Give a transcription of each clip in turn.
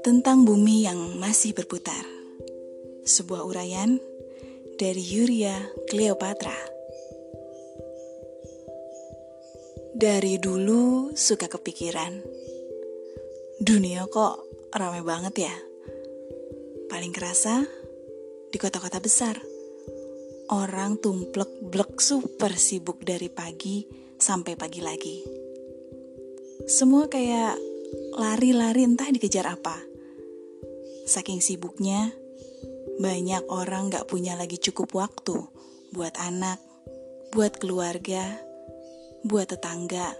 Tentang bumi yang masih berputar. Sebuah uraian dari Yuria Cleopatra. Dari dulu suka kepikiran. Dunia kok ramai banget ya. Paling kerasa di kota-kota besar. Orang tumplek blek super sibuk dari pagi sampai pagi lagi. Semua kayak lari-lari entah dikejar apa Saking sibuknya, banyak orang gak punya lagi cukup waktu buat anak, buat keluarga, buat tetangga,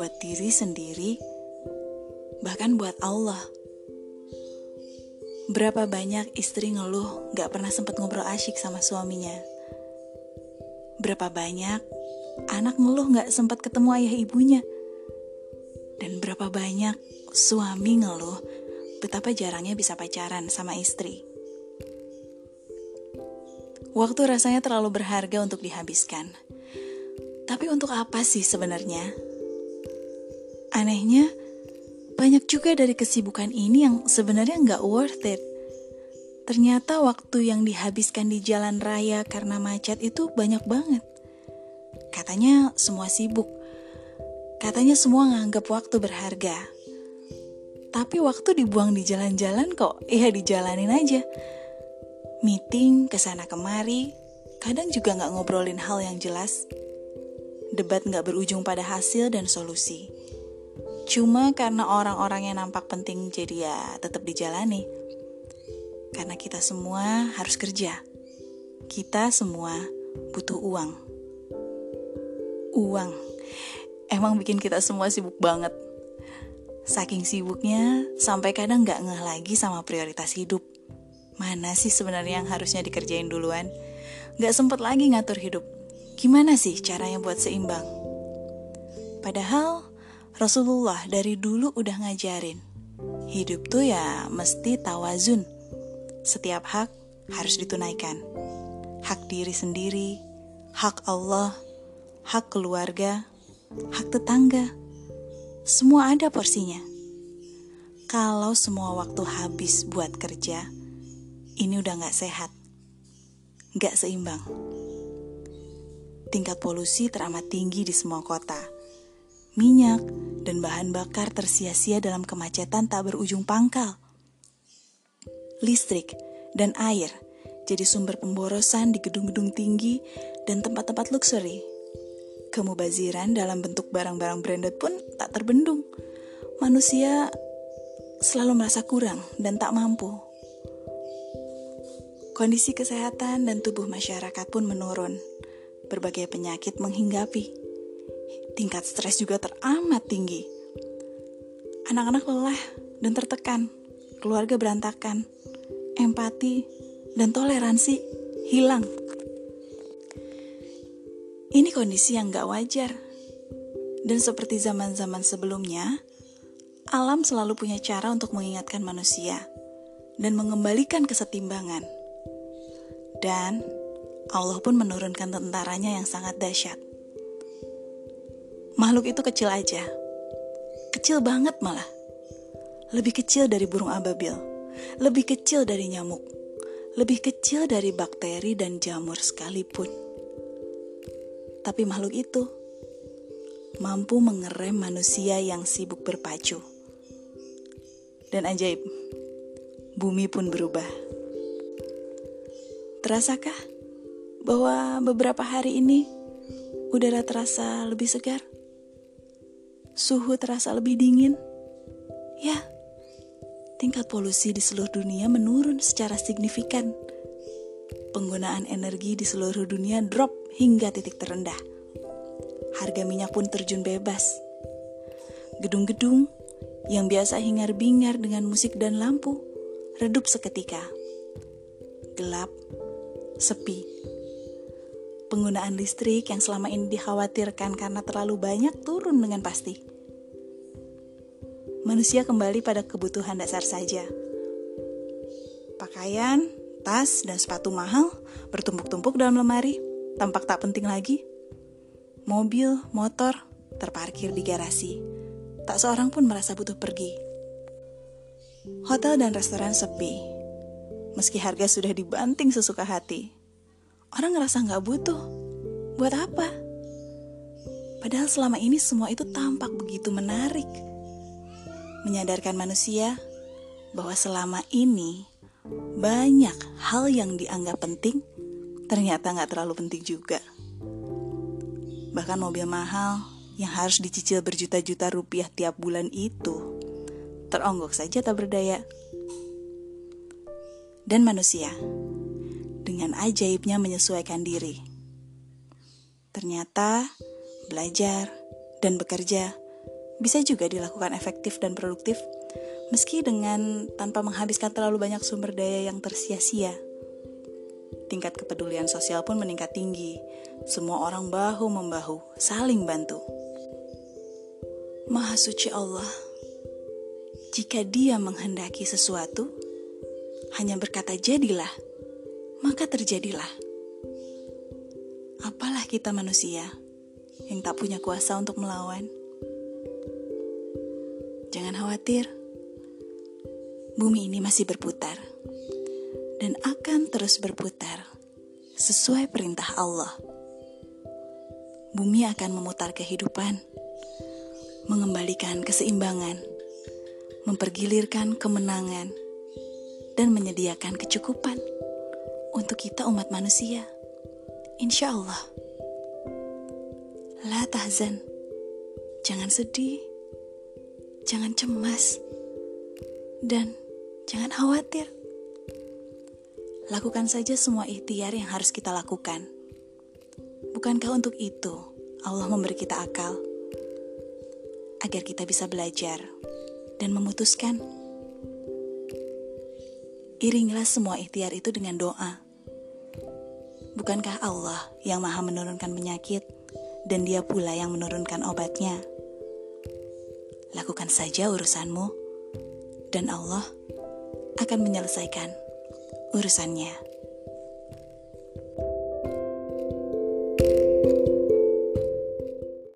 buat diri sendiri, bahkan buat Allah. Berapa banyak istri ngeluh gak pernah sempat ngobrol asyik sama suaminya. Berapa banyak anak ngeluh gak sempat ketemu ayah ibunya. Dan berapa banyak suami ngeluh betapa jarangnya bisa pacaran sama istri. Waktu rasanya terlalu berharga untuk dihabiskan. Tapi untuk apa sih sebenarnya? Anehnya, banyak juga dari kesibukan ini yang sebenarnya nggak worth it. Ternyata waktu yang dihabiskan di jalan raya karena macet itu banyak banget. Katanya semua sibuk. Katanya semua nganggap waktu berharga. Tapi waktu dibuang di jalan-jalan kok, ya dijalanin aja. Meeting ke sana kemari, kadang juga nggak ngobrolin hal yang jelas. Debat nggak berujung pada hasil dan solusi. Cuma karena orang-orang yang nampak penting jadi ya tetap dijalani. Karena kita semua harus kerja. Kita semua butuh uang. Uang. Emang bikin kita semua sibuk banget. Saking sibuknya, sampai kadang gak ngeh lagi sama prioritas hidup. Mana sih sebenarnya yang harusnya dikerjain duluan? Gak sempet lagi ngatur hidup. Gimana sih caranya buat seimbang? Padahal Rasulullah dari dulu udah ngajarin. Hidup tuh ya mesti tawazun. Setiap hak harus ditunaikan. Hak diri sendiri, hak Allah, hak keluarga, hak tetangga, semua ada porsinya. Kalau semua waktu habis buat kerja, ini udah gak sehat, gak seimbang. Tingkat polusi teramat tinggi di semua kota. Minyak dan bahan bakar tersia-sia dalam kemacetan tak berujung pangkal. Listrik dan air jadi sumber pemborosan di gedung-gedung tinggi dan tempat-tempat luxury Kemubaziran dalam bentuk barang-barang branded pun tak terbendung. Manusia selalu merasa kurang dan tak mampu. Kondisi kesehatan dan tubuh masyarakat pun menurun. Berbagai penyakit menghinggapi. Tingkat stres juga teramat tinggi. Anak-anak lelah dan tertekan. Keluarga berantakan. Empati dan toleransi hilang. Ini kondisi yang gak wajar. Dan seperti zaman-zaman sebelumnya, alam selalu punya cara untuk mengingatkan manusia dan mengembalikan kesetimbangan. Dan Allah pun menurunkan tentaranya yang sangat dahsyat. Makhluk itu kecil aja. Kecil banget malah. Lebih kecil dari burung ababil. Lebih kecil dari nyamuk. Lebih kecil dari bakteri dan jamur sekalipun. Tapi makhluk itu mampu mengerem manusia yang sibuk berpacu. Dan ajaib, bumi pun berubah. Terasakah bahwa beberapa hari ini udara terasa lebih segar? Suhu terasa lebih dingin? Ya, tingkat polusi di seluruh dunia menurun secara signifikan. Penggunaan energi di seluruh dunia drop hingga titik terendah. Harga minyak pun terjun bebas. Gedung-gedung yang biasa hingar-bingar dengan musik dan lampu redup seketika. Gelap, sepi. Penggunaan listrik yang selama ini dikhawatirkan karena terlalu banyak turun dengan pasti. Manusia kembali pada kebutuhan dasar saja. Pakaian, tas, dan sepatu mahal bertumpuk-tumpuk dalam lemari tampak tak penting lagi. Mobil, motor, terparkir di garasi. Tak seorang pun merasa butuh pergi. Hotel dan restoran sepi. Meski harga sudah dibanting sesuka hati. Orang ngerasa nggak butuh. Buat apa? Padahal selama ini semua itu tampak begitu menarik. Menyadarkan manusia bahwa selama ini banyak hal yang dianggap penting ternyata nggak terlalu penting juga. Bahkan mobil mahal yang harus dicicil berjuta-juta rupiah tiap bulan itu teronggok saja tak berdaya. Dan manusia dengan ajaibnya menyesuaikan diri. Ternyata belajar dan bekerja bisa juga dilakukan efektif dan produktif meski dengan tanpa menghabiskan terlalu banyak sumber daya yang tersia-sia. Tingkat kepedulian sosial pun meningkat tinggi. Semua orang bahu-membahu, saling bantu. Maha suci Allah, jika Dia menghendaki sesuatu, hanya berkata "jadilah", maka terjadilah. Apalah kita manusia yang tak punya kuasa untuk melawan. Jangan khawatir, bumi ini masih berputar dan akan terus berputar sesuai perintah Allah. Bumi akan memutar kehidupan, mengembalikan keseimbangan, mempergilirkan kemenangan, dan menyediakan kecukupan untuk kita umat manusia. Insya Allah. La tahzan. Jangan sedih. Jangan cemas. Dan jangan khawatir Lakukan saja semua ikhtiar yang harus kita lakukan. Bukankah untuk itu Allah memberi kita akal agar kita bisa belajar dan memutuskan? Iringilah semua ikhtiar itu dengan doa. Bukankah Allah yang maha menurunkan penyakit dan dia pula yang menurunkan obatnya? Lakukan saja urusanmu dan Allah akan menyelesaikan urusannya.